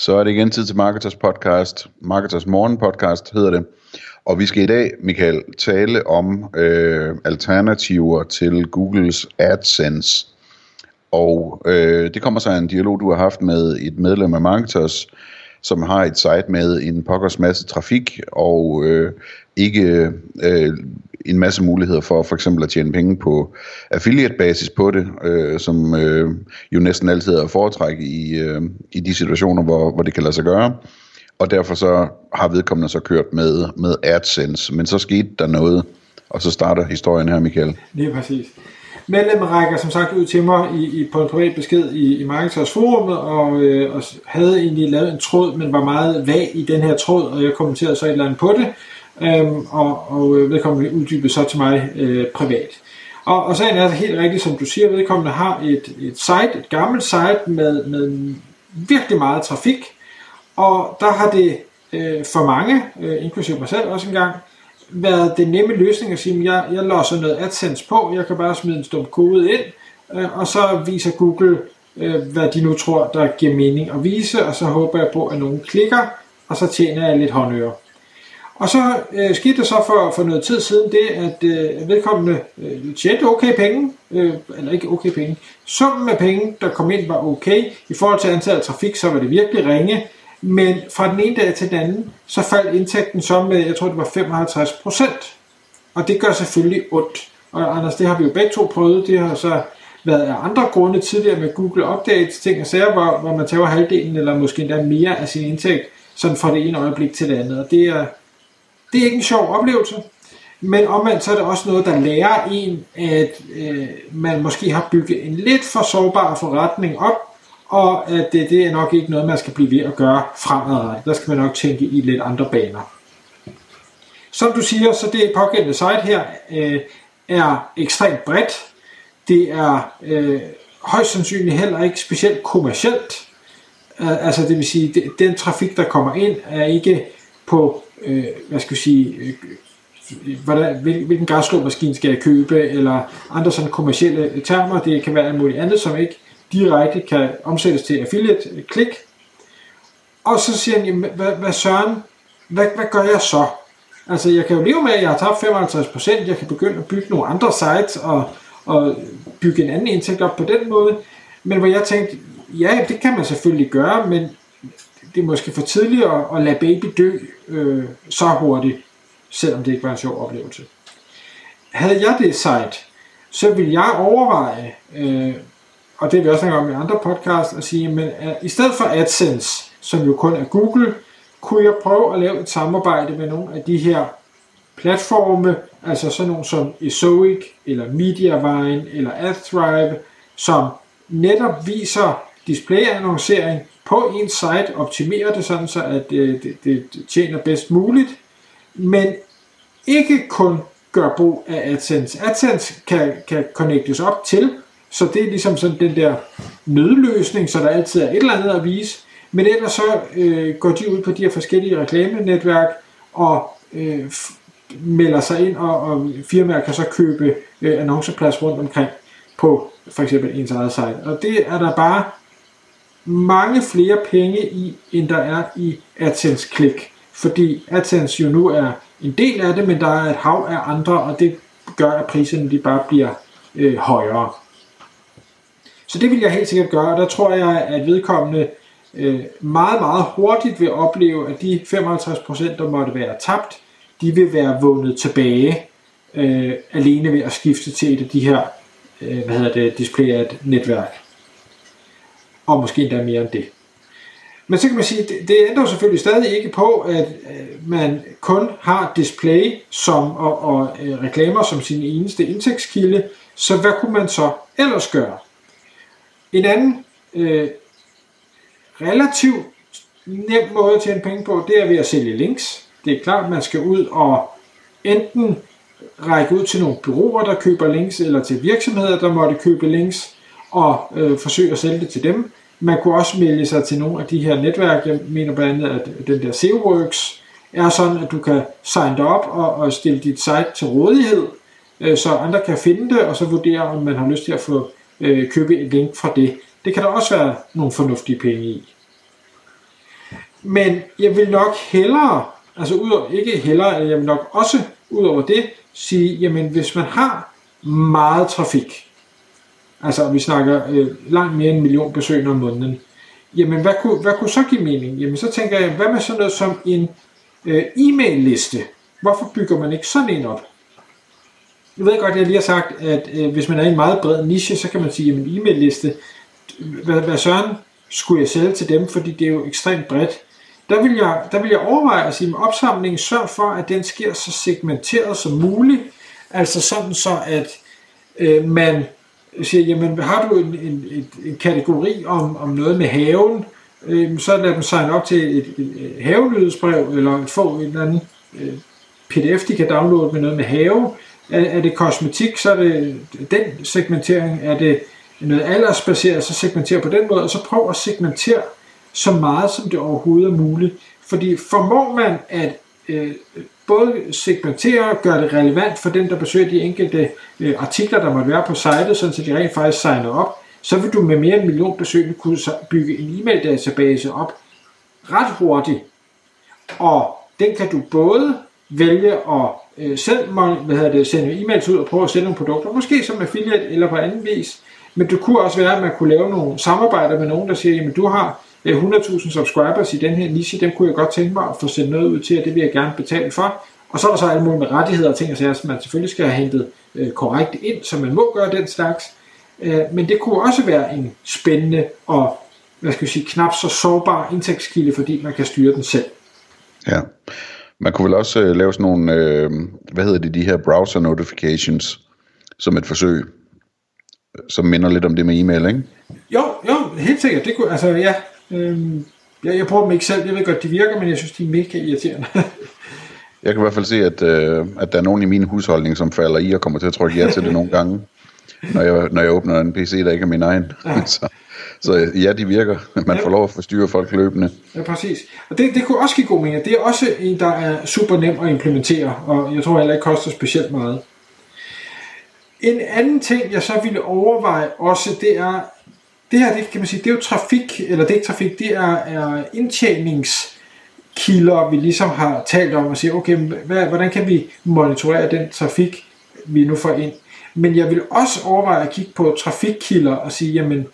Så er det igen tid til Marketers podcast. Marketers Morgen podcast hedder det. Og vi skal i dag, Michael, tale om øh, alternativer til Googles AdSense. Og øh, det kommer så af en dialog, du har haft med et medlem af Marketers, som har et site med en pokkers masse trafik og øh, ikke øh, en masse muligheder for for eksempel at tjene penge på affiliate-basis på det, øh, som øh, jo næsten altid er foretræk i, øh, i de situationer, hvor, hvor det kan lade sig gøre og derfor så har vedkommende så kørt med, med AdSense, men så skete der noget, og så starter historien her, Michael. Lige præcis. Medlem øh, rækker som sagt ud til mig i, i, på en privat besked i, i Marketers Forum, og, øh, og havde egentlig lavet en tråd, men var meget vag i den her tråd, og jeg kommenterede så et eller andet på det, øhm, og, og øh, vedkommende uddybede så til mig øh, privat. Og, og sagen er altså helt rigtigt, som du siger, vedkommende har et, et site, et gammelt site med, med virkelig meget trafik, og der har det øh, for mange, øh, inklusive mig selv også engang, været den nemme løsning at sige, at jeg, jeg låser noget AdSense på, jeg kan bare smide en stum kode ind, øh, og så viser Google, øh, hvad de nu tror, der giver mening at vise, og så håber jeg på, at nogen klikker, og så tjener jeg lidt håndører. Og så øh, skete det så for, for noget tid siden det, at øh, vedkommende øh, tjente okay penge, øh, eller ikke okay penge, summen af penge, der kom ind, var okay. I forhold til antallet af trafik, så var det virkelig ringe. Men fra den ene dag til den anden, så faldt indtægten så med, jeg tror det var 55 procent. Og det gør selvfølgelig ondt. Og Anders, det har vi jo begge to prøvet. Det har så været af andre grunde tidligere med Google Updates, ting og sager, hvor, hvor man tager halvdelen eller måske endda mere af sin indtægt, sådan fra det ene øjeblik til det andet. Og det er, det er ikke en sjov oplevelse. Men omvendt så er det også noget, der lærer en, at øh, man måske har bygget en lidt for sårbar forretning op, og at det, det er nok ikke noget, man skal blive ved at gøre fremadrettet. Der skal man nok tænke i lidt andre baner. Som du siger, så det pågældende site her øh, er ekstremt bredt. Det er øh, højst sandsynligt heller ikke specielt kommercielt. Øh, altså det vil sige, det, den trafik, der kommer ind, er ikke på, øh, hvad skal vi sige, øh, hvordan, hvilken græsslåmaskine skal jeg købe, eller andre sådan kommercielle termer. Det kan være alt muligt andet, som ikke direkte kan omsættes til affiliate-klik. Øh, og så siger han, hvad, hvad søren, hvad, hvad gør jeg så? Altså, jeg kan jo leve med, at jeg har tabt 55%, jeg kan begynde at bygge nogle andre sites og, og bygge en anden indtægt op på den måde. Men hvor jeg tænkte, ja, det kan man selvfølgelig gøre, men det er måske for tidligt at, at lade baby dø øh, så hurtigt, selvom det ikke var en sjov oplevelse. Havde jeg det site, så ville jeg overveje, øh, og det har vi også snakket om i andre podcasts, at sige, men at i stedet for AdSense, som jo kun er Google, kunne jeg prøve at lave et samarbejde med nogle af de her platforme, altså sådan nogle som Ezoic, eller Mediavine, eller AdThrive, som netop viser displayannoncering på en site, optimerer det sådan, så at det, det, det tjener bedst muligt, men ikke kun gør brug af AdSense. AdSense kan, kan connectes op til så det er ligesom sådan den der nødløsning, så der altid er et eller andet at vise. Men ellers så øh, går de ud på de her forskellige reklamenetværk og øh, melder sig ind, og, og firmaer kan så købe øh, annonceplads rundt omkring på for eksempel ens eget site. Og det er der bare mange flere penge i, end der er i AdSense-klik. Fordi AdSense jo nu er en del af det, men der er et hav af andre, og det gør, at priserne de bare bliver øh, højere. Så det vil jeg helt sikkert gøre, og der tror jeg, at vedkommende øh, meget, meget hurtigt vil opleve, at de 55%, der måtte være tabt, de vil være vundet tilbage øh, alene ved at skifte til et af de her øh, hvad hedder det, displayet netværk. Og måske endda mere end det. Men så kan man sige, det, det ændrer selvfølgelig stadig ikke på, at øh, man kun har display som, og, og øh, reklamer som sin eneste indtægtskilde. Så hvad kunne man så ellers gøre? En anden øh, relativt nem måde at tjene penge på, det er ved at sælge links. Det er klart, man skal ud og enten række ud til nogle byråer, der køber links, eller til virksomheder, der måtte købe links, og øh, forsøge at sælge det til dem. Man kunne også melde sig til nogle af de her netværk. Jeg mener blandt andet, at den der SEOworks er sådan, at du kan signe dig op og, og stille dit site til rådighed, øh, så andre kan finde det, og så vurdere, om man har lyst til at få øh, købe et link fra det. Det kan der også være nogle fornuftige penge i. Men jeg vil nok hellere, altså udover, ikke hellere, jeg vil nok også ud over det sige, jamen hvis man har meget trafik, altså vi snakker øh, langt mere end en million besøgende om måneden, jamen hvad kunne, hvad kunne så give mening? Jamen så tænker jeg, hvad med sådan noget som en øh, e-mail-liste? Hvorfor bygger man ikke sådan en op? Jeg ved godt, at jeg lige har sagt, at øh, hvis man er i en meget bred niche, så kan man sige, at min e-mail-liste, hvad, hvad søren skulle jeg sælge til dem, fordi det er jo ekstremt bredt. Der vil jeg, der vil jeg overveje at sige, at opsamlingen sørg for, at den sker så segmenteret som muligt, altså sådan så, at øh, man siger, jamen har du en, en, en, en kategori om, om noget med haven, øh, så lad dem signe op til et, et, et havenyhedsbrev, eller få en eller anden øh, pdf, de kan downloade med noget med have. Er, er det kosmetik, så er det den segmentering. Er det noget aldersbaseret, så segmentere på den måde, og så prøv at segmentere så meget som det overhovedet er muligt. Fordi formår man at øh, både segmentere og gøre det relevant for den, der besøger de enkelte øh, artikler, der måtte være på sitet, så de rent faktisk signer op, så vil du med mere end en million besøgende kunne bygge en e-mail database op ret hurtigt. Og den kan du både vælge at øh, selv hvad hedder det, sende e-mails ud og prøve at sælge nogle produkter, måske som affiliate eller på anden vis. Men det kunne også være, at man kunne lave nogle samarbejder med nogen, der siger, jamen du har øh, 100.000 subscribers i den her niche, dem kunne jeg godt tænke mig at få sendt noget ud til, og det vil jeg gerne betale for. Og så er der så alle mulige med rettigheder og ting, som man selvfølgelig skal have hentet øh, korrekt ind, så man må gøre den slags. Øh, men det kunne også være en spændende og hvad skal jeg sige, knap så sårbar indtægtskilde, fordi man kan styre den selv. Ja, man kunne vel også øh, lave sådan nogle, øh, hvad hedder det, de her browser notifications, som et forsøg, som minder lidt om det med e-mail, ikke? Jo, jo, helt sikkert. Det kunne, altså, ja, Øhm, jeg, jeg bruger dem ikke selv, jeg ved godt, de virker, men jeg synes, de er mega irriterende. jeg kan i hvert fald se, at, øh, at der er nogen i min husholdning, som falder i og kommer til at trykke ja til det nogle gange, når jeg, når jeg åbner en PC, der ikke er min egen. Ja. så, så ja, de virker. Man ja. får lov at forstyrre folk løbende. Ja, præcis. Og det, det kunne også give god mening. Det er også en, der er super nem at implementere, og jeg tror heller ikke koster specielt meget. En anden ting, jeg så ville overveje også, det er, det her, det kan man sige, det er jo trafik, eller det er ikke trafik, det er, er indtjeningskilder, vi ligesom har talt om, og sige, okay, hvad, hvordan kan vi monitorere den trafik, vi nu får ind. Men jeg vil også overveje at kigge på trafikkilder og sige, jamen,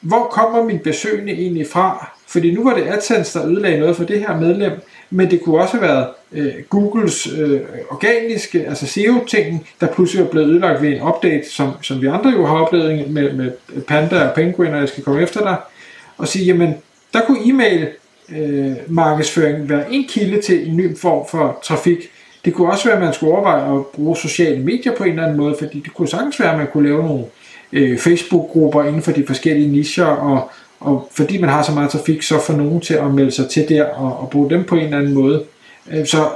hvor kommer min besøgende egentlig fra? Fordi nu var det AdSense, der ødelagde noget for det her medlem, men det kunne også have været øh, Googles øh, organiske, altså SEO-tingen, der pludselig er blevet ødelagt ved en update, som, som vi andre jo har oplevet med, med Panda og Penguin, og jeg skal komme efter dig, og sige, jamen, der kunne e-mail øh, markedsføring være en kilde til en ny form for trafik. Det kunne også være, at man skulle overveje at bruge sociale medier på en eller anden måde, fordi det kunne sagtens være, at man kunne lave nogle øh, Facebook-grupper inden for de forskellige nicher, og, og fordi man har så meget trafik, så får nogen til at melde sig til der og, og bruge dem på en eller anden måde. Øh, så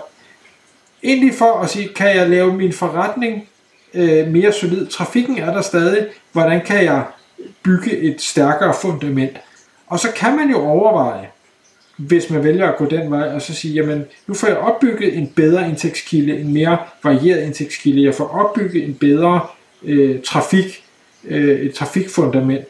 egentlig for at sige, kan jeg lave min forretning øh, mere solid? Trafikken er der stadig. Hvordan kan jeg bygge et stærkere fundament? Og så kan man jo overveje, hvis man vælger at gå den vej, og så sige, jamen, nu får jeg opbygget en bedre indtægtskilde, en mere varieret indtægtskilde, jeg får opbygget en bedre øh, trafik, øh, et trafikfundament.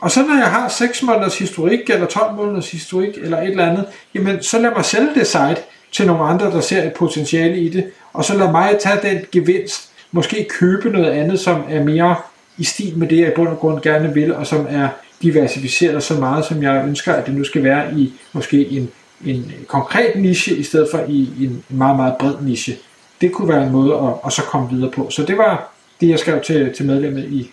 Og så når jeg har 6 måneders historik, eller 12 måneders historik, eller et eller andet, jamen så lad mig sælge det site til nogle andre, der ser et potentiale i det, og så lad mig tage den gevinst, måske købe noget andet, som er mere i stil med det, jeg i bund og grund gerne vil, og som er diversificeret så meget, som jeg ønsker, at det nu skal være i måske en, en konkret niche, i stedet for i en meget, meget bred niche. Det kunne være en måde at, at så komme videre på. Så det var det, jeg skrev til, til medlemmet i,